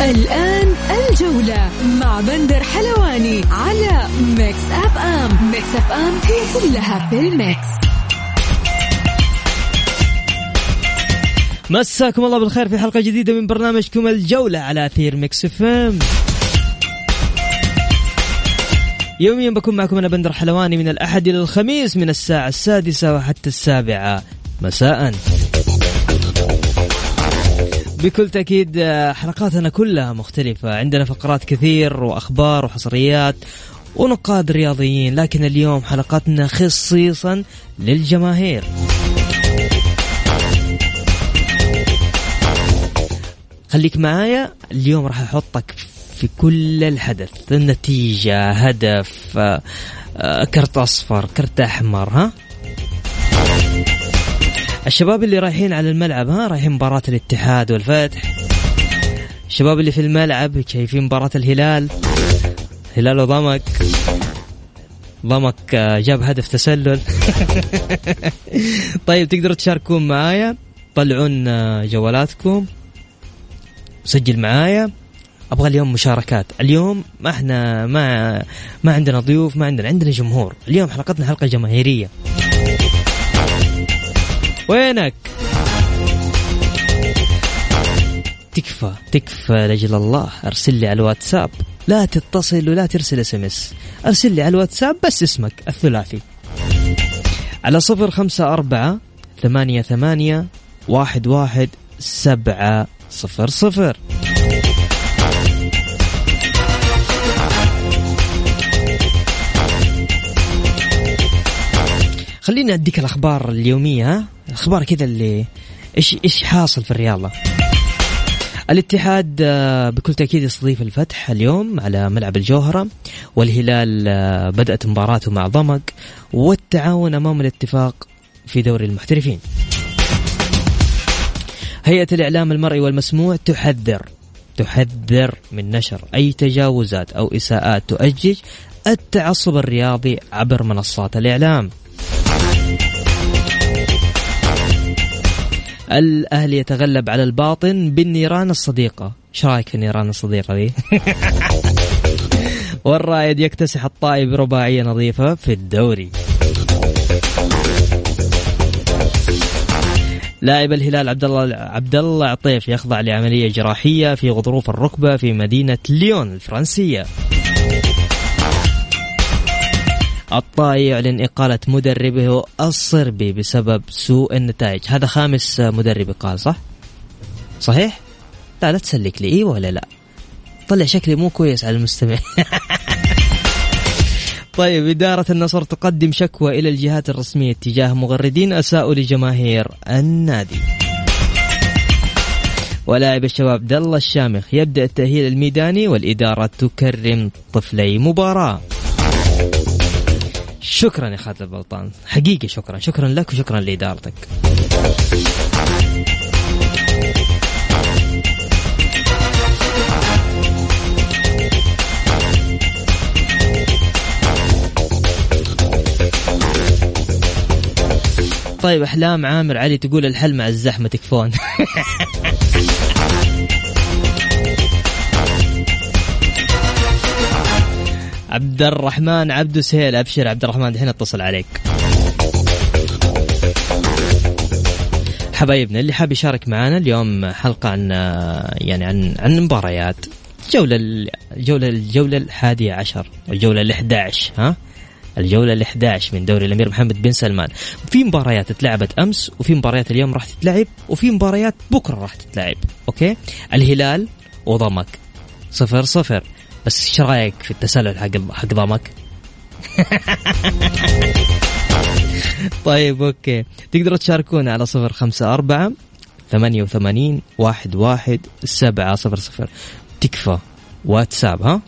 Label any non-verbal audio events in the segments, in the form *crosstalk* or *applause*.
الآن الجولة مع بندر حلواني على Mix FM Mix FM هي كلها في ال mix. مساكم الله بالخير في حلقة جديدة من برنامجكم الجولة على أثير Mix FM يوميا بكون معكم أنا بندر حلواني من الأحد إلى الخميس من الساعة السادسة وحتى السابعة. مساءً. بكل تأكيد آه، حلقاتنا كلها مختلفة. عندنا فقرات كثير وأخبار وحصريات ونقاد رياضيين لكن اليوم حلقتنا خصيصا للجماهير. خليك معايا اليوم راح أحطك في كل الحدث النتيجة هدف آه، آه، كرت أصفر كرت أحمر ها؟ الشباب اللي رايحين على الملعب ها رايحين مباراة الاتحاد والفتح. الشباب اللي في الملعب شايفين مباراة الهلال. هلال وضمك ضمك آه، جاب هدف تسلل. *laughs* طيب تقدروا تشاركون معايا؟ طلعون آه، جوالاتكم. سجل معايا. أبغى اليوم مشاركات. اليوم ما إحنا ما ما عندنا ضيوف ما عندنا عندنا جمهور. اليوم حلقتنا حلقة جماهيرية. وينك؟ تكفى تكفى لأجل الله. أرسل لي على الواتساب. لا تتصل ولا ترسل SMS أرسل لي على الواتساب بس اسمك الثلاثي. على صفر خمسة أربعة ثمانية ثمانية واحد واحد سبعة صفر صفر. خليني أديك الأخبار اليومية. ها أخبار كذا اللي إيش إيش حاصل في الرياضه الاتحاد آه، بكل تأكيد يستضيف الفتح اليوم على ملعب الجوهرة والهلال آه، بدأت مباراته مع ضمك والتعاون أمام الاتفاق في دوري المحترفين. هيئة الإعلام المرئي والمسموع تحذر تحذر من نشر أي تجاوزات أو إساءات تؤجج التعصب الرياضي عبر منصات الإعلام. الاهلي يتغلب على الباطن بالنيران الصديقة. إيش رأيك في النيران الصديقة ذي؟ *laughs* والرائد يكتسح الطائي برباعيه نظيفة في الدوري. لاعب الهلال عبد الله عبد الله عطيف يخضع لعملية جراحية في غضروف الركبة في مدينة ليون الفرنسية. الطائي يعلن إقالة مدربه الصربي بسبب سوء النتائج هذا خامس مدرب قال صح؟ صحيح؟ لا لا تسلك لي إيوه ولا لا؟ طلع شكلي مو كويس على المستمع *laughs* طيب إدارة النصر تقدم شكوى إلى الجهات الرسمية تجاه مغردين أساءوا لجماهير النادي ولاعب الشباب عبد الله الشامخ يبدأ التأهيل الميداني والإدارة تكرم طفلي مباراة شكرا يا خالد البلطان. حقيقي شكرا. شكرا لك وشكرا لإدارتك. طيب أحلام عامر علي تقول الحل مع الزحمة تكفون. *laughs* عبد الرحمن عبد سهيل. أبشر عبد الرحمن الحين أتصل عليك. حبايبنا اللي حاب يشارك معنا اليوم حلقة عن يعني عن عن مباريات. جولة الجولة الجولة الحادية عشر الجولة ال11 ها؟ الجولة ال11 من دوري الأمير محمد بن سلمان. في مباريات تلعبت أمس وفي مباريات اليوم راح تتلعب وفي مباريات بكرة راح تتلعب. أوكي؟ الهلال وضمك. صفر صفر. بس إيش رأيك في التسلل حق حق ضمك؟ *laughs* طيب أوكي. تقدروا تشاركونا على صفر خمسة أربعة ثمانية وثمانين واحد واحد سبعة صفر صفر. تكفى. واتساب ها؟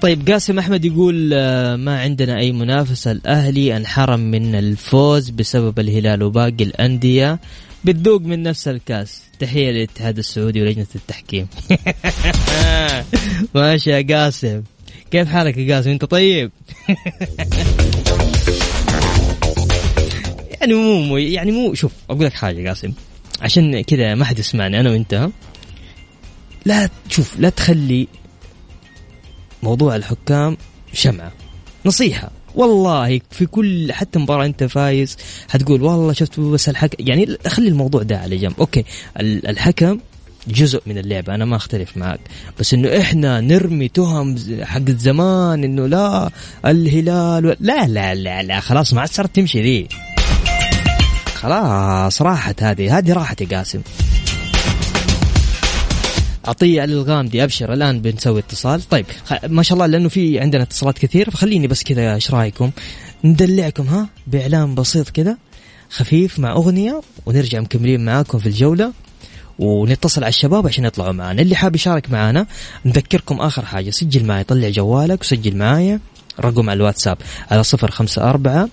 طيب قاسم أحمد يقول آه، ما عندنا أي منافسة الأهلي انحرم من الفوز بسبب الهلال وباقي الأندية. بتذوق من نفس الكاس. تحية للاتحاد السعودي ولجنة التحكيم. *laughs* ماشي يا قاسم. كيف حالك يا قاسم؟ أنت طيب؟ *laughs* يعني مو يعني مو شوف أقول لك حاجة قاسم. عشان كذا ما حد يسمعني أنا وأنت. لا شوف لا تخلي موضوع الحكام شمعة. نصيحة. والله في كل حتى مباراة أنت فايز حتقول والله شفت بس الحكم يعني خلي الموضوع ده على جنب. أوكي. الحكم جزء من اللعبة أنا ما أختلف معك. بس إنه إحنا نرمي تهم حق زمان إنه لا الهلال و... لا لا لا لا خلاص ما عاد صارت تمشي ذي. خلاص راحت هذه. هذه راحت يا قاسم. أعطيه على الغامدي أبشر. الآن بنسوي اتصال. طيب ما شاء الله لأنه في عندنا اتصالات كثير فخليني بس كذا إيش رأيكم؟ ندلعكم ها؟ بإعلان بسيط كذا خفيف مع أغنية ونرجع مكملين معاكم في الجولة ونتصل على الشباب عشان يطلعوا معنا اللي حاب يشارك معنا نذكركم آخر حاجة. سجل معي طلع جوالك وسجل معايا. رقم على الواتساب على صفر خمسة أربعة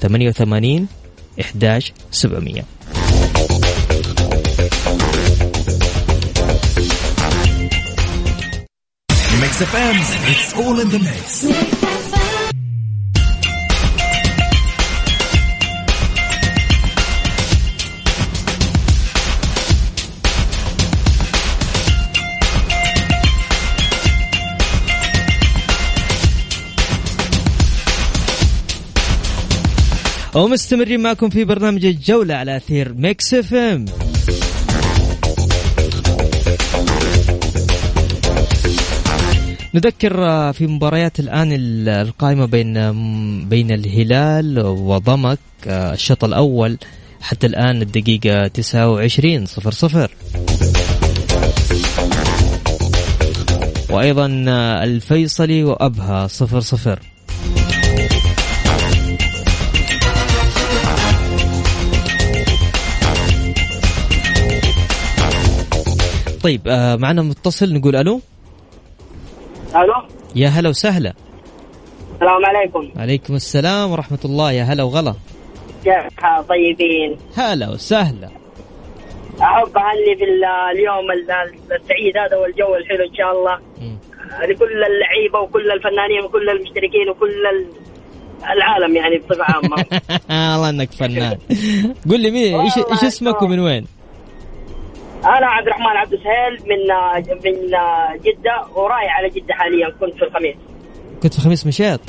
ثمانية وثمانين 11700 FM it's all in the mix ومستمرين معكم في برنامج الجولة على أثير Mix FM نذكر آه، في مباريات الآن القائمة بين بين الهلال وضمك آه، الشوط الأول حتى الآن الدقيقة 29 صفر صفر. وأيضا آه، الفيصلي وأبها صفر صفر. طيب معنا متصل نقول ألو؟ ألو؟ يا هلا وسهلا. السلام عليكم. عليكم السلام ورحمة الله. يا هلا وغلا. كيف طيبين؟ هلا وسهلا. أحب أهني في اليوم السعيد هذا والجو الحلو إن شاء الله. لكل اللعيبة وكل الفنانين وكل المشتركين وكل العالم يعني بصفة عامة. *laughs* الله إنك فنان. قل لي مين؟ إيش اسمك ومن وين؟ أنا عبد الرحمن عبد السهيل من من جدة ورايح على جدة حاليا كنت في الخميس. كنت في الخميس مشيط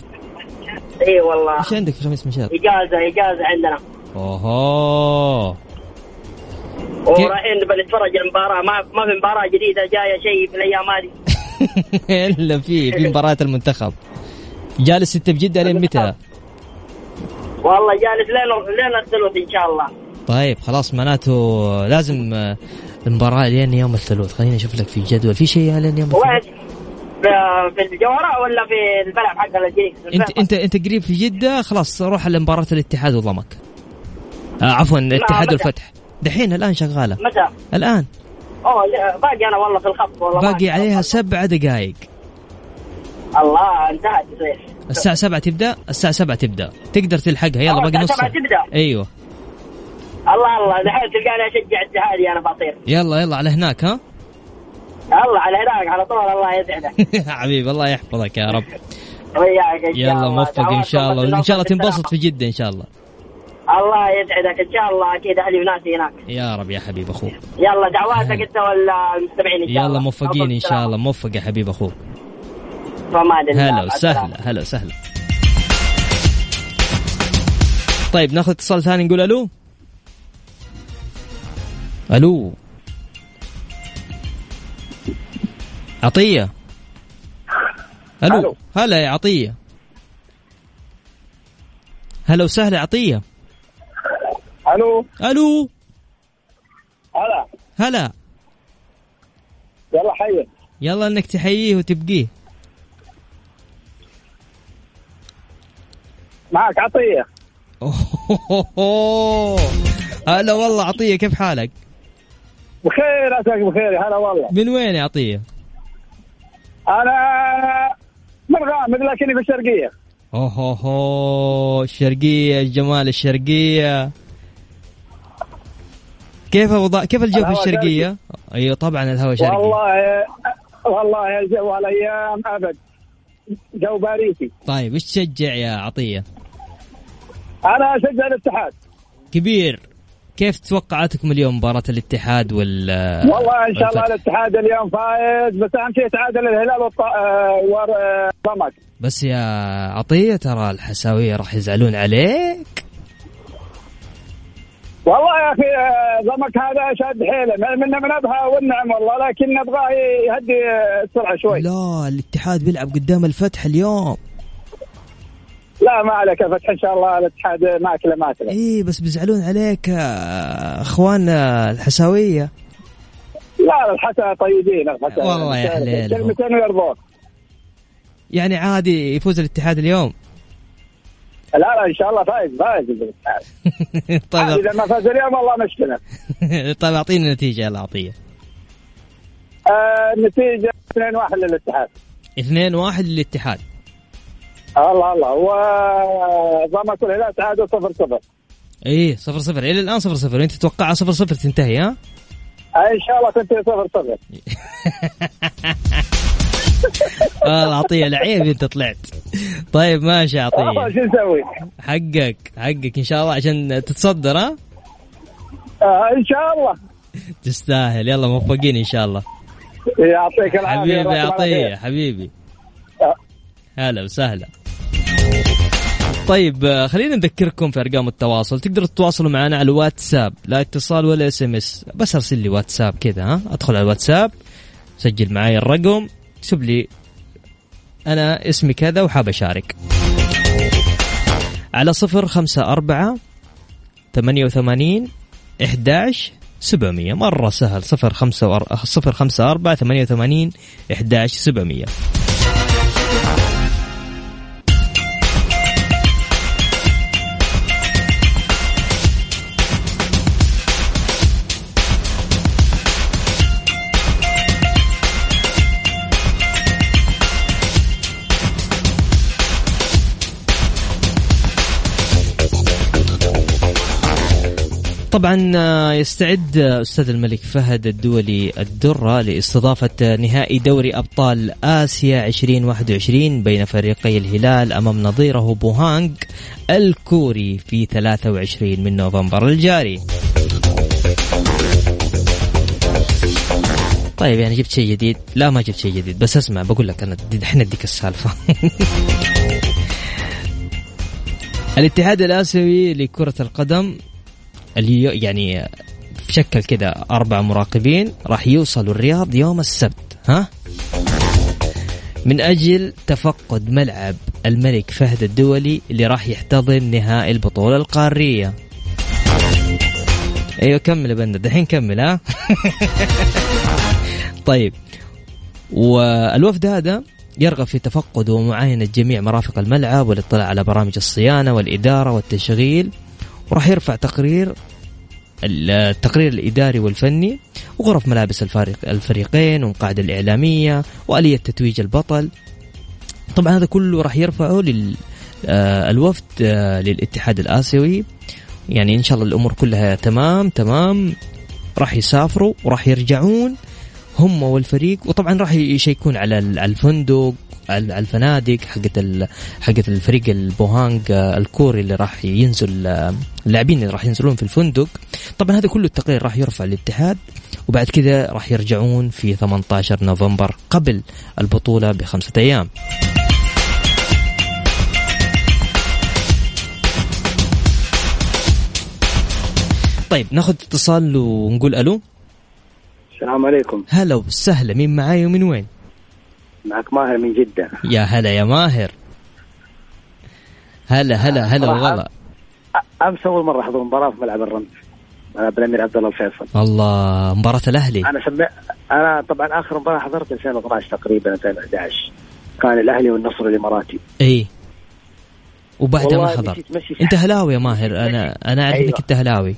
إي والله. إيش عندك في الخميس مشيط إجازة إجازة عندنا. أوهو. ورايحين بنتفرج المباراه ما ما في مباراة جديدة جاية شيء في الأيام هذه. *laughs* إلا في في مباراة المنتخب. جالس انت بجدة لين متى؟ والله جالس لين لين الثلث إن شاء الله. طيب خلاص معناته لازم المباراة لين يوم الثلاث. خليني أشوف لك في جدول. في شيء لين يوم الثلاث؟ في الجوهرة ولا في الملعب حق الجريك أنت أنت أنت قريب في جدة؟ خلاص روح لمباراة الاتحاد وضمك. آه عفوا الاتحاد والفتح دحين الآن شغالة. متى؟ الآن. أوه باقي أنا والله في الخط والله باقي عليها سبع دقائق الله انتهت. الساعة 7 تبدأ؟ الساعة 7 تبدأ. تقدر تلحقها. يلا باقي نص ساعة. تبدأ. أيوه. الله الله. دحين تلقاني أشجع اتحادي أنا بطير يلا يلا على هناك ها؟ الله على هناك على طول. الله يسعدك. *laughs* حبيبي الله يحفظك يا رب. وياك يلا موفق إن شاء الله. وإن شاء الله تنبسط في جدة إن شاء الله. الله يسعدك. إن شاء الله. أكيد أهلي وناسي هناك. يا رب يا حبيب أخوك. يلا دعواتك أنت والمستمعين إن شاء الله. يلا موفقين إن شاء الله. موفق يا حبيب أخوك. هلا وسهلا هلا وسهلا. طيب ناخذ اتصال ثاني نقول ألو؟ ألو. عطية. ألو. هلا يا عطية. هلا وسهلا عطية. ألو. ألو. هلا. هلا. يلا حي. يلا انك تحييه وتبقيه. معك عطية. هلا والله عطية كيف حالك؟ بخير عساك بخير هلا والله من وين يا عطية؟ أنا من غامد لكني في الشرقية اوه أوه. الشرقية الجمال الشرقية كيف وضع كيف الجو في الشرقية؟ أيوه طبعا الهواء شرقي والله والله الجو هالايام أبد جو باريسي طيب إيش تشجع يا عطية؟ أنا أشجع الاتحاد كبير كيف توقعاتكم اليوم مباراة الاتحاد وال والله إن شاء الله؟ الاتحاد اليوم فايز بس أهم شيء تعادل الهلال والط- آه، والضمك بس يا عطية ترى الحساوية راح يزعلون عليك. والله يا أخي آه، ضمك هذا شاد حيله. منا من ابها والنعم والله لكن نبغاه يهدي السرعة شوي. لا الاتحاد بيلعب قدام الفتح اليوم. لا ما عليك يا فتح إن شاء الله الاتحاد ماكلة ماكلة. إيه بس بيزعلون عليك آه، أخوان آه، الحساوية. لا الحسا طيبين الحسا. والله يا حليلهم. كلمتين ويرضون. يعني عادي يفوز الاتحاد اليوم. لا لا إن شاء الله فايز فايز *laughs* طيب. إذا ما فاز اليوم والله مشكلة. *laughs* طيب أعطيني نتيجة يا عطية آه النتيجه 2-1 للاتحاد. 2 1 للاتحاد. الله الله. وضمك والهلال تعادل 0-0 إيه صفر صفر. إلى الآن صفر صفر. وانت تتوقعها صفر صفر تنتهي ها؟ إن شاء الله كنت 0-0 *laughs* آه العطية لعيب أنت طلعت. طيب ماشي والله عطية. شو نسوي؟ حقك حقك. إن شاء الله عشان تتصدر ها؟ آه إن شاء الله. تستاهل. يلا موفقين إن شاء الله. يعطيك العافية. حبيبي. عطية حبيبي. آه. هلا وسهلا. طيب آه، خلينا نذكركم في أرقام التواصل. تقدروا تتواصلوا معنا على الواتساب لا اتصال ولا SMS بس أرسل لي واتساب كذا ها؟ أدخل على الواتساب سجل معي الرقم اكتب لي أنا اسمي كذا وحاب أشارك. على صفر خمسة أربعة ثمانية وثمانين إحداش سبعمية. مرة سهل صفر خمسة. صفر خمسة أربعة ثمانية وثمانين إحداش سبعمية. طبعا آه، يستعد آه، أستاذ الملك فهد الدولي الدرة لاستضافة آه، نهائي دوري أبطال آسيا 2021 بين فريقي الهلال أمام نظيره بوهانج الكوري في 23 من نوفمبر الجاري. طيب يعني جبت شيء جديد؟ لا ما جبت شيء جديد بس أسمع بقول لك أنا الحين اديك السالفة. *laughs* الاتحاد الآسيوي لكرة القدم اللي يعني شكل كذا أربع مراقبين راح يوصلوا الرياض يوم السبت ها؟ من أجل تفقد ملعب الملك فهد الدولي اللي راح يحتضن نهائي البطولة القارية. أيوه كمل يا بندر. دحين كمل ها؟ *laughs* طيب. والوفد هذا يرغب في تفقد ومعاينة جميع مرافق الملعب والاطلاع على برامج الصيانة والإدارة والتشغيل. وراح يرفع تقرير التقرير الإداري والفني وغرف ملابس الفريق الفريقين والقاعدة الإعلامية وآلية تتويج البطل. طبعا هذا كله راح يرفعه لل آه، الوفد آه، للاتحاد الآسيوي. يعني إن شاء الله الأمور كلها تمام تمام. راح يسافروا وراح يرجعون هم والفريق. وطبعا راح يشيكون على ال- على الفندق على الفنادق حقت حقت الفريق البوهانج آه، الكوري اللي راح ينزل آه، اللاعبين اللي راح ينزلون في الفندق. طبعا هذا كله التقرير راح يرفع للاتحاد وبعد كذا راح يرجعون في 18 نوفمبر قبل البطولة بخمسة أيام. طيب ناخذ اتصال ونقول ألو. السلام عليكم. هلا وسهلا مين معاي ومن وين؟ معك ماهر من جدة. يا هلا يا ماهر. هلا هلا هلا. والله. أمس أول مرة أحضر مباراة في ملعب الرمز ملعب الأمير عبد الله الفيصل. الله مباراة الأهلي. أنا سمع أنا طبعا آخر مباراة حضرت 2012 تقريبا 2011 كان الأهلي والنصر الإماراتي. إي. وبعدها ما مشي أنت هلاوي يا ماهر. أنا أنا أعرف أيوة. إنك أنت هلاوي.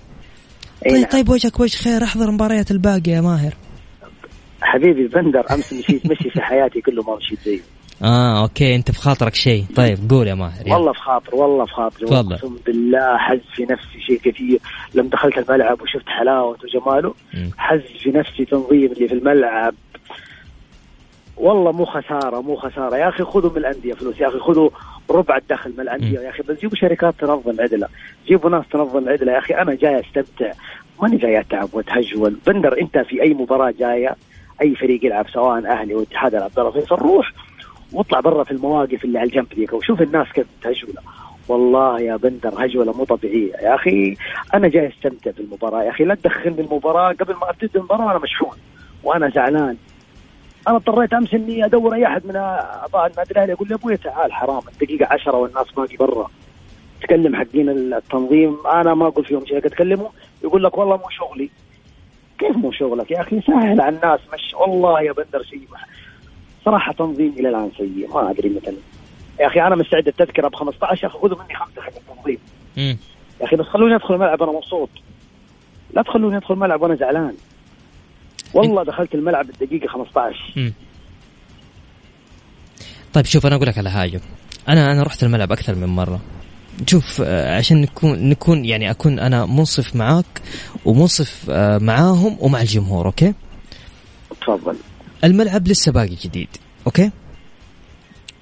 طيب نعم. طيب وجهك وجه خير. أحضر مباريات الباقي يا ماهر. حبيبي بندر أمس مشيت مشي في حياتي كله ما مشيت زيه آه أوكي أنت في خاطرك شيء. طيب قول يا ماهر. والله في خاطر والله في خاطر. تفضل. أقسم بالله حز في نفسي شيء كثير. لما دخلت الملعب وشفت حلاوته وجماله. حز في نفسي تنظيم اللي في الملعب. والله مو خسارة مو خسارة. يا أخي خذوا من الأندية فلوس. يا أخي خذوا ربع الدخل من الأندية. يا أخي بس جيبوا شركات تنظم عدلة. جيبوا ناس تنظم عدلة. يا أخي أنا جاي أستمتع. ماني جاي أتعب وأتهجول. بندر أنت في أي مباراة جاية؟ أي فريق يلعب سواء أهلي واتحاد العبد الله فيصل روح واطلع برا في المواقف اللي على الجنب ذيك وشوف الناس كيف تهجوله. والله يا بندر هجوله مو طبيعيه يا أخي أنا جاي أستمتع بالمباراة. يا أخي لا تدخلني المباراة. قبل ما أبتدي المباراة وأنا مشحون وأنا زعلان. أنا اضطريت أمس إني أدور أي أحد من أعضاء النادي الأهلي. أقول له أبوي تعال حرام. الدقيقة 10 والناس باقي برا. تكلم حقين التنظيم. أنا ما أقول فيهم شيء اكلمه يقول لك والله مو شغلي. كيف مو شغلك يا أخي؟ سهل على الناس مش والله يا بندر شيء صراحة تنظيم إلى الآن سيء ما أدري مثلا. يا أخي أنا مستعد التذكرة ب 15 خذوا مني خمسة حق التنظيم. يا أخي بس خلوني أدخل الملعب أنا مبسوط. لا تخلوني أدخل الملعب وأنا زعلان. والله دخلت الملعب الدقيقة 15 مم. طيب شوف أنا أقول لك على حاجة. أنا أنا رحت الملعب أكثر من مرة. شوف آه، عشان نكون نكون يعني أكون أنا منصف معاك ومنصف آه، معاهم ومع الجمهور okay تفضل الملعب لسه باقي جديد okay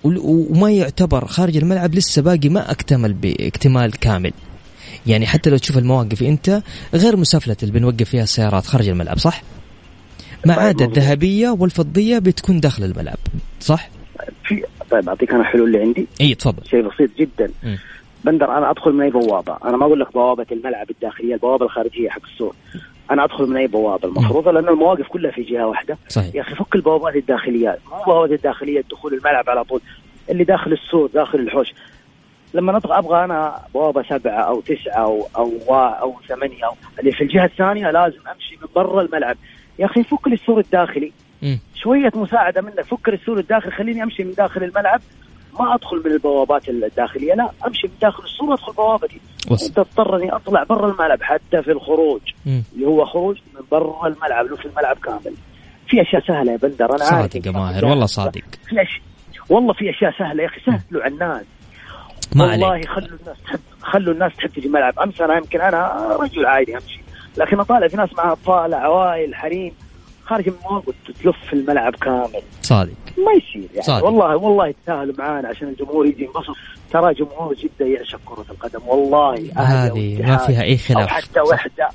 وما يعتبر خارج الملعب لسه باقي ما أكتمل باكتمال كامل يعني حتى لو تشوف المواقف أنت غير مسافلة اللي بنوقف فيها السيارات خارج الملعب صح؟ ما طيب، عدا. الذهبية والفضية بتكون داخل الملعب صح؟ في طيب أعطيك أنا حلول اللي عندي إي تفضل شيء بسيط جدا مم. بندر أنا أدخل من أي بوابة؟ أنا ما أقول لك بوابة الملعب الداخلية البوابة الخارجية حق السور أنا أدخل من أي بوابة؟ المفروض لأن المواقف كلها في جهة واحدة. صحيح. يا أخي فك البوابات الداخليات مو بوابات الداخلية دخول الملعب على طول اللي داخل السور داخل الحوش. لما نطلع أبغى أنا بوابة سبعة أو تسعة أو أو أو ثمانية أو اللي في الجهة الثانية لازم أمشي من برا الملعب. يا أخي فك لي السور الداخلي. شوية مساعدة منك. فك لي السور الداخلي خليني أمشي من داخل الملعب. ما أدخل من البوابات الداخلية لا أمشي من داخل السور وأدخل بوابتي. أنت تضطرني أطلع برا الملعب حتى في الخروج مم. اللي هو خروج من برا الملعب لو في الملعب كامل. في أشياء سهلة يا بندر أنا عارف. صادق يا ماهر والله صادق. في أشياء والله في أشياء سهلة يا أخي سهلوا على الناس. ما والله عليك. خلوا الناس تحب خلوا الناس تحب تجي الملعب أمس أنا يمكن أنا رجل عادي أمشي لكن أطالع في ناس معها أطفال عوائل حريم. خارج من الموقف تلف في الملعب كامل. صادق. ما يصير يعني. صادق. والله والله يتساهلوا معانا عشان الجمهور يجي ينبسط. ترى جمهور جدة يعشق كرة القدم. والله هذه ما فيها أي خلاف. حتى. وحدة.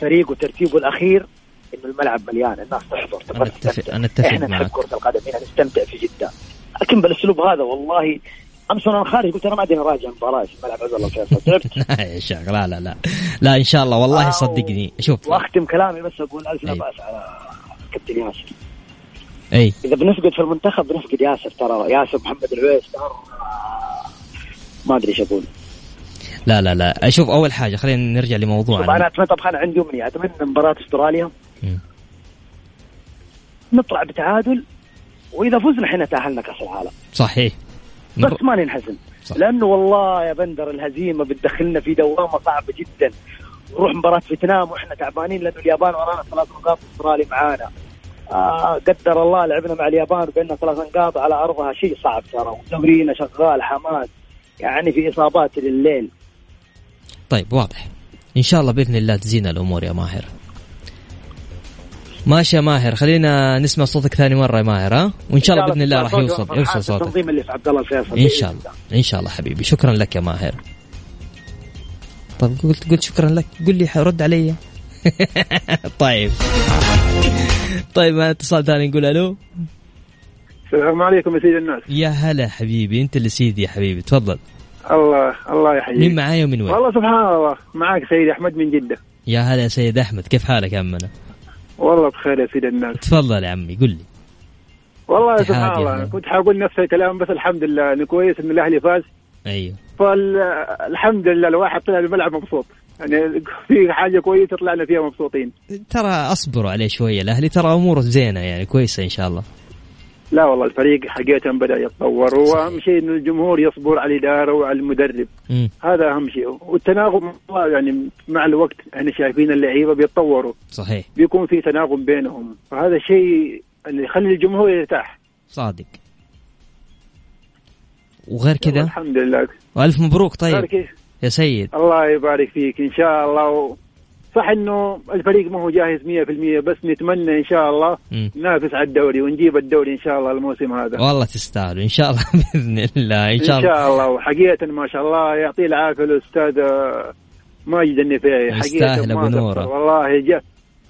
فريقه ترتيبه الأخير إنه الملعب مليان. الناس تحضر. أتفق- تستمتع. أنا أتفق إحنا. نحب كرة القدم. هنا نستمتع في جدة. لكن بالأسلوب هذا والله أمس وأنا خارج قلت أنا ما أدري اراجع مباراة في ملعب عبد الله فيصل *laughs* يا شيخ لا لا لا. لا إن شاء الله. والله صدقني. شوف. وأختم كلامي بس أقول ألف لا أي. باس على كابتن ياسر. أي. إذا بنفقد في المنتخب بنفقد ياسر ترى ياسر محمد العويس ترى ما أدري إيش أقول. لا لا لا. شوف أول حاجة خلينا نرجع لموضوعنا. أنا أتمنى طبعا أنا عندي أمنية. أتمنى مباراة أستراليا مم. نطلع بتعادل وإذا فزنا إحنا تأهلنا كأس العالم. صحيح. بس ما ننحزن. صح. لأنه والله يا بندر الهزيمة بتدخلنا في دوامة صعبة جدا. نروح مباراة فيتنام وإحنا تعبانين لأنه اليابان ورانا ثلاث نقاط استرالي معانا. آه قدر الله لعبنا مع اليابان وبيننا ثلاث نقاط على أرضها. شيء صعب ترى. ودورينا شغال حماس. يعني في إصابات لليل. طيب واضح. إن شاء الله بإذن الله تزين الأمور يا ماهر. ماشي يا ماهر. خلينا نسمع صوتك ثاني مرة يا ماهر ها؟ وإن شاء الله بإذن الله راح يوصل يوصل صوتك. التنظيم اللي في عبد الله الفيصل. إن شاء الله. إن شاء الله حبيبي. شكرا لك يا ماهر. طيب قلت قلت شكرا لك. قل لي رد علي. *laughs* طيب. طيب ما اتصال ثاني نقول ألو. السلام عليكم يا سيد الناس. يا هلا حبيبي أنت اللي سيدي يا حبيبي. تفضل. الله الله يحييك. مين معايا ومن وين؟ والله سبحان الله معك سيد أحمد من جدة. يا هلا يا سيد أحمد كيف حالك يا عمنا؟ والله بخير يا سيد الناس. تفضل يا عمي قل لي. والله سبحان الله. كنت حقول نفس الكلام بس الحمد لله إنه كويس إن الأهلي فاز. أيوه. فالحمد لله الواحد طلع الملعب مبسوط. يعني في حاجة كويسة طلعنا فيها مبسوطين. ترى اصبروا عليه شوية الأهلي ترى أموره زينة يعني كويسة إن شاء الله. لا والله الفريق حقيقة بدأ يتطور وأهم شيء إنه الجمهور يصبر على الإدارة وعلى المدرب. مم. هذا أهم شيء. والتناغم يعني مع الوقت إحنا شايفين اللعيبة بيتطوروا. صحيح. بيكون في تناغم بينهم. فهذا الشيء اللي يخلي الجمهور يرتاح. صادق. وغير كذا؟ الحمد لله. والف مبروك طيب. يا سيد. الله يبارك فيك إن شاء الله. و... صح إنه الفريق ما هو جاهز 100% بس نتمنى إن شاء الله. ننافس على الدوري ونجيب الدوري إن شاء الله الموسم هذا. والله تستاهلوا إن شاء الله *laughs* بإذن الله إن إن شاء الله. شاء الله. وحقيقة ما شاء الله يعطيه العافية الأستاذ آه، ماجد النفيعي. حقيقة. قصر. والله جاء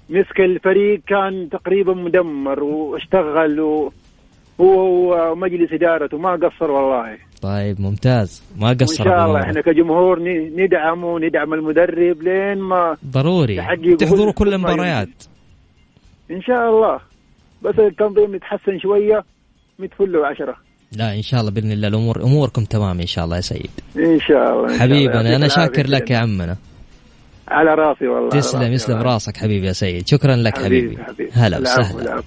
مسك الفريق كان تقريبا مدمر واشتغل و... هو ومجلس إدارته ما قصر والله. طيب ممتاز. ما قصر شاء أبو الله. إحنا كجمهور ن- ندعمه وندعم المدرب لين ما ضروري. تحضروا كل المباريات. إن شاء الله. بس التنظيم يتحسن شوية متفل عشرة. لا إن شاء الله بإذن الله الأمور أموركم تمام إن شاء الله يا سيد. إن شاء الله إن شاء الله. حبيبنا أنا شاكر. لك يا عمنا. على راسي والله تسلم يسلم. راسك حبيبي يا سيد. شكرا لك حبيبي, حبيبي. هلا وسهلا.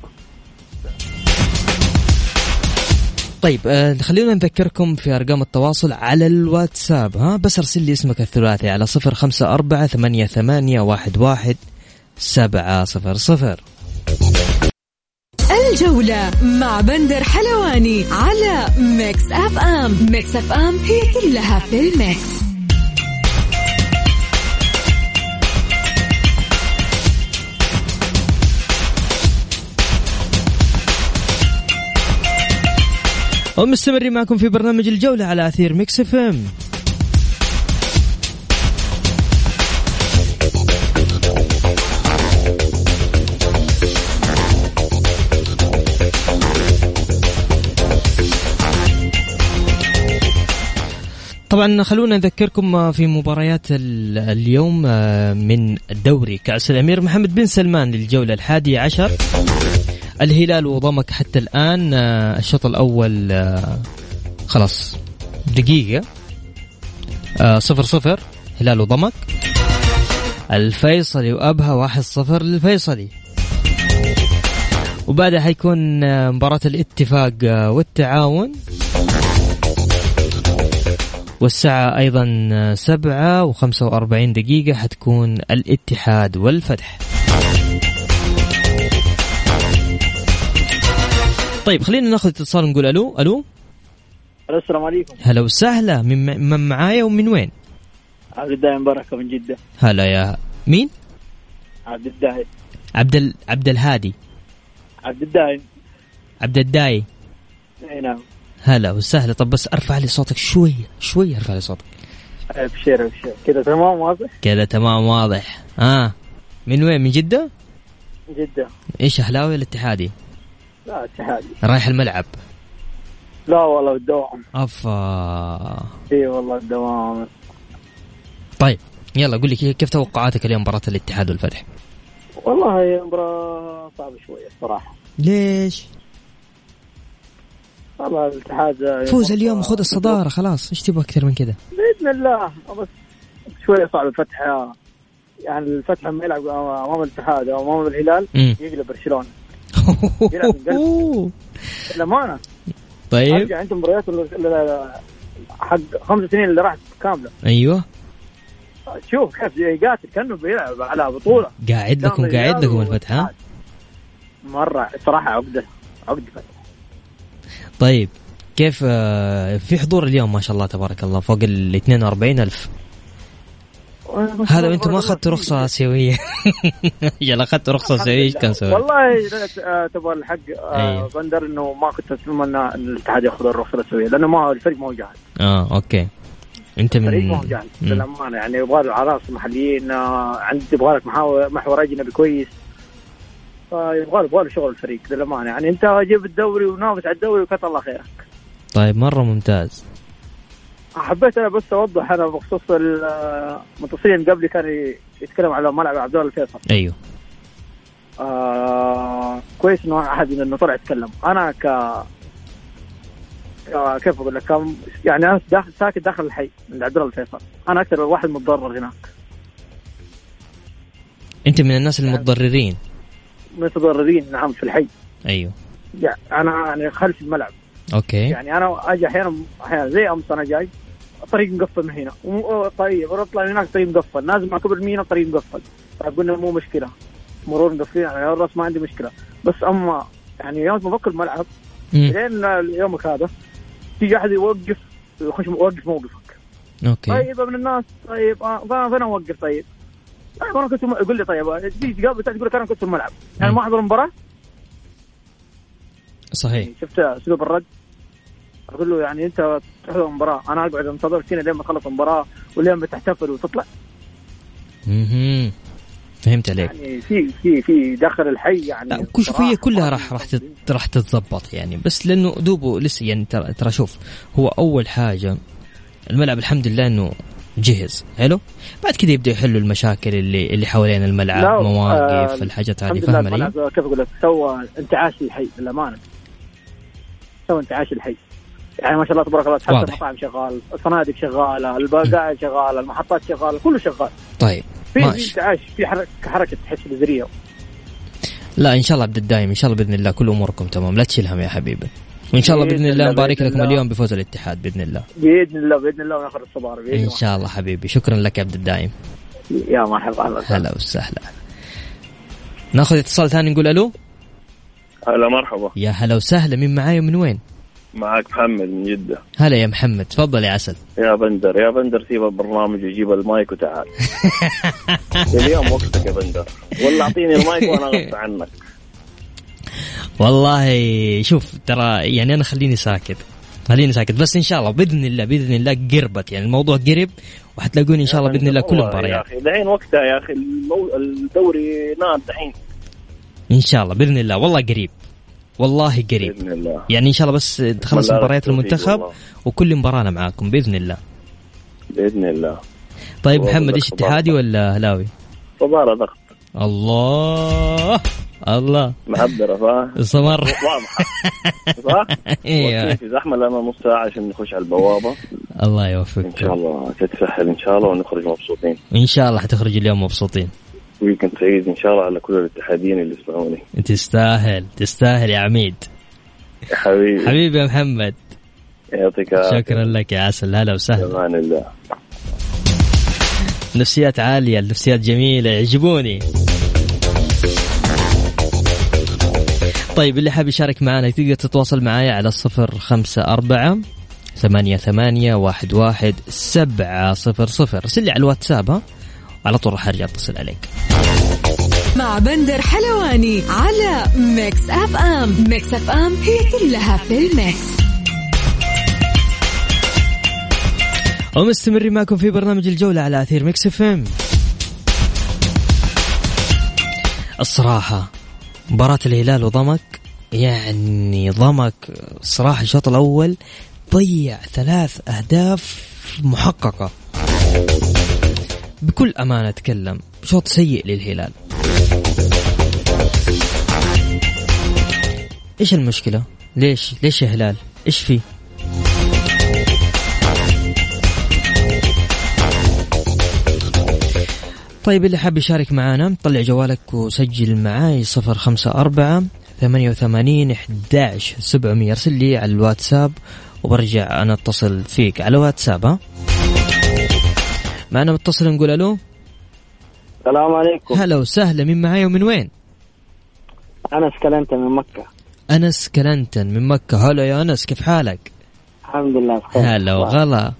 طيب آه خلينا نذكركم في أرقام التواصل على الواتساب ها؟ بس ارسل لي اسمك الثلاثي على صفر خمسة أربعة ثمانية, ثمانية واحد, واحد سبعة صفر صفر. الجولة مع بندر حلواني على Mix FM. Mix FM هي كلها في ال mix. ومستمرين معكم في برنامج الجولة على أثير Mix FM. طبعا خلونا نذكركم في مباريات ال- اليوم آه، من الدوري كأس الأمير محمد بن سلمان للجولة الحادية عشر. الهلال وضمك حتى الآن آه، الشوط الأول آه، خلاص. دقيقة. آه، صفر صفر هلال وضمك. الفيصلي وأبها واحد صفر للفيصلي. وبعدها حيكون مباراة الاتفاق والتعاون. والساعة أيضا سبعة وخمسة وأربعين دقيقة حتكون الاتحاد والفتح. طيب خلينا ناخذ اتصال نقول ألو ألو؟ السلام عليكم. هلا وسهلا من من معايا ومن وين؟ عبد الدايم بركة من جدة. هلا يا مين؟ عبد الدايم عبد ال... عبد الهادي. عبد الدايم عبد الداي إي نعم. هلا وسهلا. طب بس ارفع لي صوتك شوية شوية ارفع لي صوتك. ابشر ابشر كذا تمام واضح؟ كذا تمام واضح. آه من وين؟ من جدة؟ جدة. إيش أهلاوي ولا اتحادي؟ لا اتحادي رايح الملعب. لا والله بالدوام. أفا. إي والله بالدوام. طيب يلا قول لي كيف توقعاتك اليوم مباراة الاتحاد والفتح؟ والله هي مباراة صعبة شوية الصراحة. ليش؟ والله الاتحاد فوز اليوم خذ الصدارة خلاص. إيش تبغى أكثر من كذا؟ بإذن الله بس شوية صعب الفتح يعني الفتح لما يلعب أمام الاتحاد أو أمام الهلال. يقلب برشلونة. *laughs* للأمانة. طيب. أرجع انت مباريات حق خمس سنين اللي راحت كاملة. أيوه. شوف كيف يقاتل كأنه بيلعب على بطولة. قاعد لكم قاعد لكم الفتح ها؟ الصراحة عقدة عقدة فتح طيب كيف آه، في حضور اليوم ما شاء الله تبارك الله فوق ال 42 ألف. هذا وأنتم ما أخذتوا رخصة آسيوية *laughs* يلا أخذتوا رخصة آسيوية إيش كان سوي؟ والله آه، تبغى الحق آه،. بندر إنه ما كنت اتمنى إن الاتحاد يأخذ الرخصة الاسيويه لأنه ما الفريق ما هو جاهز. آه أوكي. أنت الفريق ما هو من جاهز. للأمانة. يعني يبغى له عناصر محليين آه، عندك يبغى لك محور أجنبي كويس. فيبغى له يبغى له شغل الفريق للأمانة. يعني أنت جيب الدوري ونافس على الدوري وكتر الله خيرك. طيب مرة ممتاز. حبيت أنا بس اوضح أنا بخصوص المتصلين قبلي كان يتكلم على ملعب عبد الله الفيصل. أيوه. آه كويس إنه أحد إنه طلع يتكلم. أنا ك كيف أقول لك؟ يعني أنا داخل ساكن داخل الحي عند عبد الله الفيصل. أنا أكثر واحد متضرر هناك. أنت من الناس المتضررين. متضررين نعم في الحي. أيوه. يعني أنا يعني خلف الملعب. okay. يعني أنا أجي أحيانا أحيانا زي أمس أنا جاي الطريق مقفل من هنا. طيب اطلع من هناك الطريق مقفل. نازل مع كبر مينا الطريق مقفل. طيب قلنا مو مشكلة. مرور مقفلين. يعني الراس ما عندي مشكلة. بس أما يعني يوم ما بفك الملعب. لين يومك هذا تيجي أحد يوقف يخش يوقف موقفك okay. طيب ابن الناس طيب آه، فانا فين اوقف طيب؟ طيب أنا كنت يقول لي طيب تيجي تقابل تقول لك أنا كنت في الملعب. يعني. ما أحضر المباراه صحيح. شفت أسلوب الرد؟ أقول له يعني أنت تحضر المباراه أنا أقعد انتظر هنا لين ما اخلص المباراة ولين ما تحتفل وتطلع. مهم. فهمت عليك. يعني في في في داخل الحي يعني صراحة كلها راح راح راح تتضبط يعني. بس لأنه دوبه لسه يعني ترى ترى شوف هو أول حاجة الملعب الحمد لله إنه جهز. حلو؟ بعد كذا يبدأ يحلوا المشاكل اللي اللي حوالين الملعب مواقف آه، الحاجات هذه. فاهم علي؟ الملعب كيف أقول لك سوى انتعاش للحي للأمانة. سوى انتعاش للحي يعني ما شاء الله تبارك الله حتى. المطاعم شغال الفنادق شغالة البقاعد شغاله المحطات شغالة كله شغال. طيب في انتعاش في حركه حركة تحس بزريه لا إن شاء الله عبد الدايم إن شاء الله بإذن الله كل أموركم تمام. لا تشيل هم يا حبيبي. وان شاء الله بإذن الله نبارك لكم الله. اليوم بفوز الاتحاد بإذن الله. بإذن الله بإذن الله وناخذ الصبار بإذن إن الله. شاء الله حبيبي. شكرا لك يا عبد الدايم. يا مرحبا. هلا وسهلا. ناخذ اتصال ثاني نقول ألو؟ هلا مرحبا. يا هلا وسهلا. مين معاي ومن وين؟ معك محمد من جدة. هلا يا محمد. تفضل يا عسل. يا بندر يا بندر سيب البرنامج وجيب المايك وتعال. *laughs* اليوم وقتك يا بندر. ولا أعطيني المايك وأنا *laughs* اغطي عنك. والله شوف ترى يعني أنا خليني ساكت. خليني ساكت. بس إن شاء الله بإذن الله بإذن الله قربت. يعني الموضوع قرب وحتلاقوني إن شاء الله بإذن الله كل والله يا أخي دحين وقتها يا أخي. الدوري نار دحين. ان شاء الله بإذن الله. والله قريب. والله قريب. بإذن الله. يعني إن شاء الله بس تخلص مباريات المنتخب. وكل مباراة أنا معاكم بإذن الله. بإذن الله. طيب محمد إيش. اتحادي ولا أهلاوي؟ صبارة ضغط. الله. الله. معبرة صح؟ استمر *laughs* واضحة. صح؟ أيوه في زحمة لنا نص ساعة عشان نخش على البوابة. الله إن يوفقك شاء الله تتسهل إن شاء الله ونخرج مبسوطين. إن شاء الله حتخرج اليوم مبسوطين. ويكند سعيد إن شاء الله على كل الاتحاديين اللي يسمعوني. تستاهل تستاهل يا عميد. يا حبيبي. حبيبي يا محمد. يعطيك. شكرا لك يا عسل. هلا وسهلا. أمان الله. نفسيات عالية النفسيات جميلة. يعجبوني. طيب اللي حاب يشارك معنا تقدر تتواصل معايا على الصفر خمسة أربعة ثمانية ثمانية واحد واحد سبعة صفر صفر. ارسل لي على الواتساب ها؟ على طول راح أرجع أتصل عليك. مع بندر حلواني على Mix FM. Mix FM هي كلها في ال mix. ومستمرين معكم في برنامج الجولة على أثير Mix FM. الصراحة مباراة الهلال وضمك يعني ضمك صراحة الشوط الأول ضيع ثلاث أهداف محققة. بكل أمانة أتكلم شوط سيء للهلال إيش المشكلة؟ ليش؟ ليش يا هلال؟ إيش فيه؟ طيب اللي حاب يشارك معنا طلع جوالك وسجل معاي صفر خمسة أربعة ثمانية وثمانين إحداش سبعمية أرسل لي على الواتساب وبرجع أنا أتصل فيك على الواتساب ها معنا متصل نقول ألو؟ السلام عليكم. هلا وسهلا مين معاي ومن وين؟ أنا سكلنت من مكة. أنس كلنتن من مكة. هلا يا أنس كيف حالك؟ الحمد لله بخير. هلا وغلا.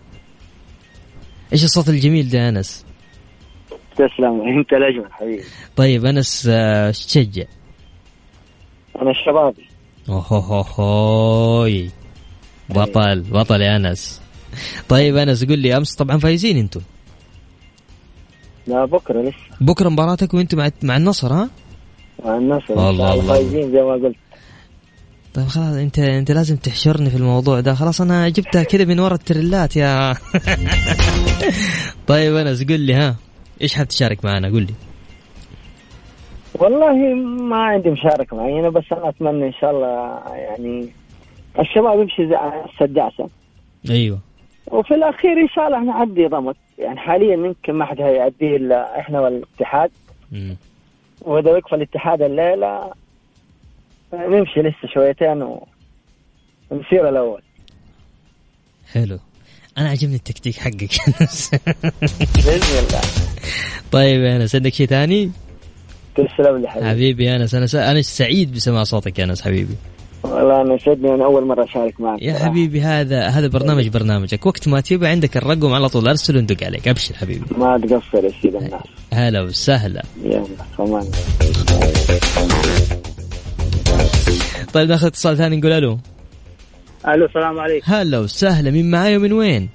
إيش الصوت الجميل ده يا أنس؟ تسلم أنت الأجمل حبيبي. طيب أنس آه، إيش تشجع؟ أنا الشبابي. اوهوهوي بطل بطل يا أنس. طيب أنس قول لي أمس طبعا فايزين أنتم. لا بكرة لسه. بكرة مباراتك وأنتم مع مع النصر ها؟ مع النصر. الله إن الله. فايزين زي ما قلت. طيب خلاص انت أنت لازم تحشرني في الموضوع ده. خلاص أنا جبتها كذا من ورا التريلات يا. *laughs* طيب أنس قول لي ها. إيش حاب تشارك معنا؟ قول لي. والله ما عندي مشاركة معينة بس أنا أتمنى إن شاء الله يعني الشباب يمشي زي السداسة. أيوه. وفي الأخير إن شاء الله نعدي ضمك يعني حاليا يمكن ما حد هيعديه إلا إحنا والاتحاد. وإذا وقف الاتحاد الليلة نمشي لسه شويتين. ونصير الأول حلو أنا عجبني التكتيك حقك *laughs* بإذن الله طيب يا انس عندك شيء ثاني؟ تسلم لي حبيبي حبيبي انس أنا. أنا سعيد بسماع صوتك يا أنس حبيبي والله أنا يسعدني أنا أول مرة أشارك معك. يا صراحة. حبيبي هذا هذا برنامج برنامجك. وقت ما تبي عندك الرقم على طول أرسل وندق عليك. أبشر حبيبي. ما تقصر يا سيد الناس. هلا وسهلا. يلا كمان طيب ناخذ اتصال ثاني نقول ألو. ألو السلام عليكم. هلا وسهلا. مين معاي ومن وين؟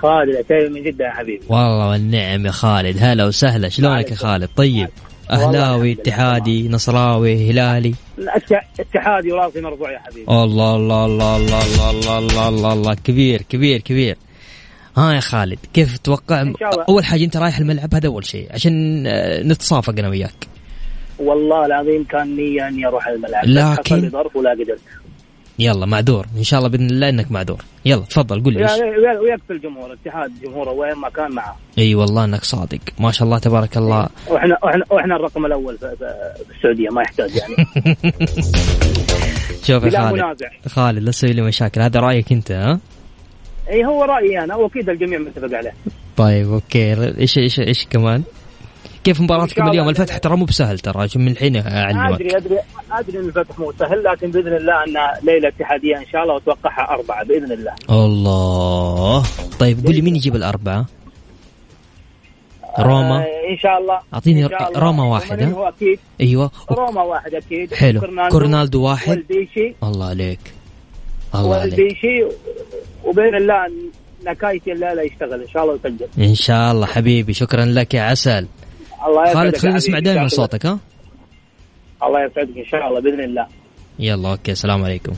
خالد العتيبي من جدة يا حبيبي. والله والنعم يا خالد. هلا وسهلا. شلونك يا خالد؟ طيب. أهلاوي اتحادي نصراوي هلالي. اتحادي وراسي مرفوع يا حبيبي. الله الله الله الله الله الله الله, الله, الله كبير كبير كبير. ها يا خالد كيف تتوقع؟ أول حاجة أنت رايح الملعب هذا أول شيء عشان آه، نتصافق أنا وياك. والله العظيم كان نية إني أروح الملعب لكن ظرف ولا قدرت. يلا معذور. إن شاء الله بإذن الله إنك معذور. يلا تفضل قول لي ويا- ويكفي الجمهور الاتحاد جمهوره وين ما كان معه. إي والله إنك صادق. ما شاء الله تبارك الله. وإحنا وإحنا وإحنا الرقم الأول في, السعودية ما يحتاج يعني. *laughs* شوف يا خالد. منازع. خالد لا تسوي لي مشاكل. هذا رأيك أنت ها؟ إي هو رأيي أنا وأكيد الجميع متفق عليه. طيب okay. إيش إيش إيش كمان؟ كيف مباراتكم اليوم. الفتح ترى مو بسهل ترى من الحين اعلمك أدري أدري أدري إن الفتح مو سهل لكن بإذن الله انها ليلة اتحادية إن شاء الله واتوقعها أربعة بإذن الله. الله. طيب قول لي مين يجيب الأربعة؟ روما. آه إن شاء الله. الله. روما واحد، روماني ها؟ هو أكيد. أيوة. روما واحد أكيد. حلو. كورنالدو واحد. والبيشي. الله عليك. الله عليك. والبيشي وبإذن الله نكايتي الليلة يشتغل إن شاء الله ويسجل. إن شاء الله حبيبي شكرا لك يا عسل. الله يسعدك خالد خلينا نسمع. دائما صوتك ها؟ الله يسعدك إن شاء الله بإذن الله. يلا أوكي السلام عليكم.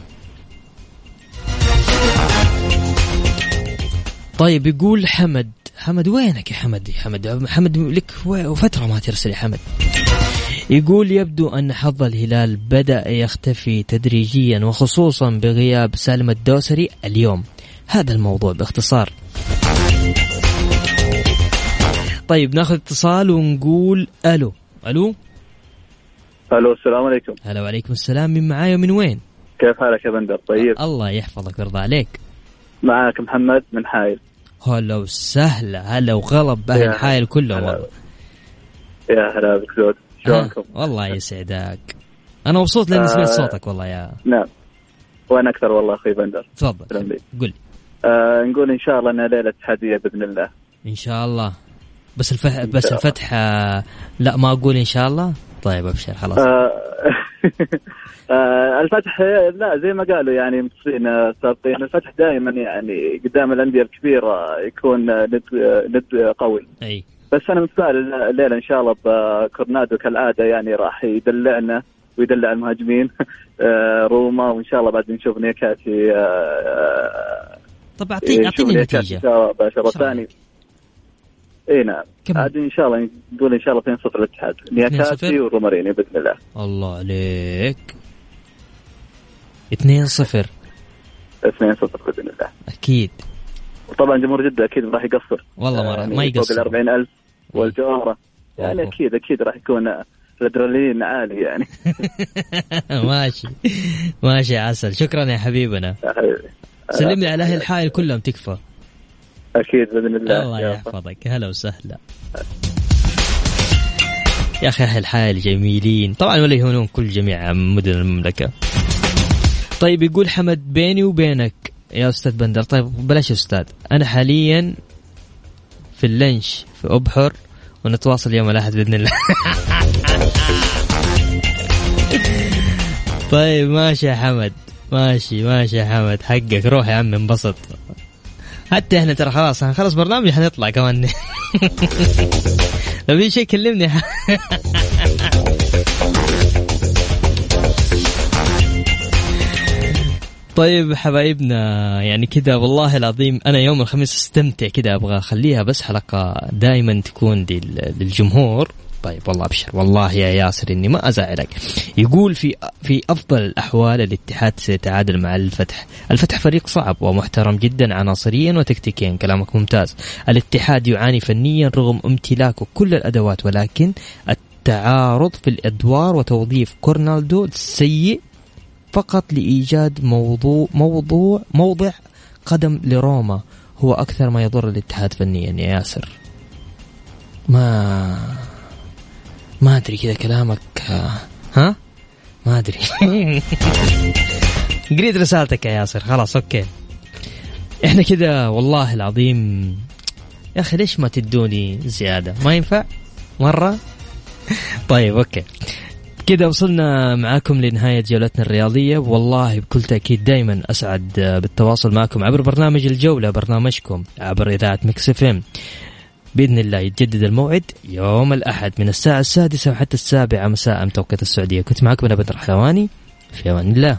طيب يقول حمد. حمد وينك يا حمد؟ يا حمد حمد لك فترة ما ترسل يا حمد. يقول يبدو أن حظ الهلال بدأ يختفي تدريجيا وخصوصا بغياب سالم الدوسري اليوم. هذا الموضوع باختصار. طيب ناخذ اتصال ونقول ألو. ألو؟ ألو السلام عليكم. هلا وعليكم السلام. من معاي ومن وين؟ كيف حالك يا بندر؟ طيب. الله يحفظك ويرضى عليك. معاك محمد من حايل. هلا وسهلا. هلا وغلب أهل حايل كلهم. والله. يا هلا بك زود. شلونكم؟ والله يسعدك. أنا مبسوط لأني آه. سمعت صوتك والله يا نعم. وأنا أكثر والله أخوي بندر. تفضل. قل لي. آه نقول إن شاء الله إنها ليلة اتحاديه بإذن الله. إن شاء الله. بس الفتح بس شاء الله. الفتح آه، لا ما أقول إن شاء الله. طيب أبشر خلاص. آه *laughs* آه الفتح لا زي ما قالوا يعني متصلين آه، سابقين الفتح دائما يعني قدام الأندية الكبيرة يكون آه، ند آه، ند قوي. أي. بس أنا متفائل الليلة إن شاء الله بكورنادو كالعادة يعني راح يدلعنا ويدلع المهاجمين آه، روما وإن شاء الله بعد نشوف نيكاتي آه، طب آه، أعطيني اعطيني نيكاتي نتيجة. إن شاء الله بشر إن شاء الله. الثاني إي نعم. عاد إن شاء الله نقول إن شاء الله 2-0 الاتحاد؟ 2-0 نيكاتي وروماريني بإذن الله. الله عليك. 2 0 2-0 بإذن الله. أكيد. وطبعا جمهور جدة أكيد راح يقصر. والله ما, يعني ما فوق ال يقصر 40000 والجوهرة. يعني. أكيد أكيد راح يكون الأدرينالين عالي يعني. *laughs* ماشي. ماشي يا عسل. شكرا يا حبيبنا. يا حبيبي. سلمني على أهل الحائل كلهم تكفى. أكيد بإذن الله. الله. يحفظك هلا وسهلا. يا أخي أهل الحائل جميلين. طبعا ولا يهونون كل جميع مدن المملكة. طيب يقول حمد بيني وبينك يا أستاذ بندر. طيب بلاش يا أستاذ. أنا حاليا في اللنش في أبحر ونتواصل يوم الأحد بإذن الله. *laughs* طيب ماشي يا حمد. ماشي ماشي يا حمد. حقك. روح يا عم انبسط. حتى إحنا ترى خلاص هنخلص برنامج حنطلع كمان. *laughs* لو في شيء كلمني. *laughs* طيب حبايبنا يعني كذا والله العظيم أنا يوم الخميس استمتع كذا أبغى أخليها بس حلقة دائما تكون لل- للجمهور. طيب والله أبشر. والله يا ياسر إني ما أزعلك. يقول في في أفضل الأحوال الاتحاد سيتعادل مع الفتح. الفتح فريق صعب ومحترم جدا عناصريا وتكتيكيا. كلامك ممتاز. الاتحاد يعاني فنيا رغم امتلاكه كل الأدوات ولكن التعارض في الأدوار وتوظيف كورنالدو السيء فقط لإيجاد موضوع موضوع موضع قدم لروما. هو أكثر ما يضر الاتحاد فنيا يا ياسر. ما ما أدري كذا كلامك ها؟ ما أدري. *laughs* قريت رسالتك يا ياسر خلاص okay. إحنا كذا والله العظيم يا أخي ليش ما تدوني زيادة؟ ما ينفع؟ مرة؟ *laughs* طيب okay. كذا وصلنا معاكم لنهاية جولتنا الرياضية. والله بكل تأكيد دائما أسعد بالتواصل معكم عبر برنامج الجولة برنامجكم عبر إذاعة Mix FM. بإذن الله يتجدد الموعد يوم الأحد من الساعة السادسة وحتى السابعة مساء توقيت السعودية. كنت معكم أنا بدر حلواني. في أمان الله.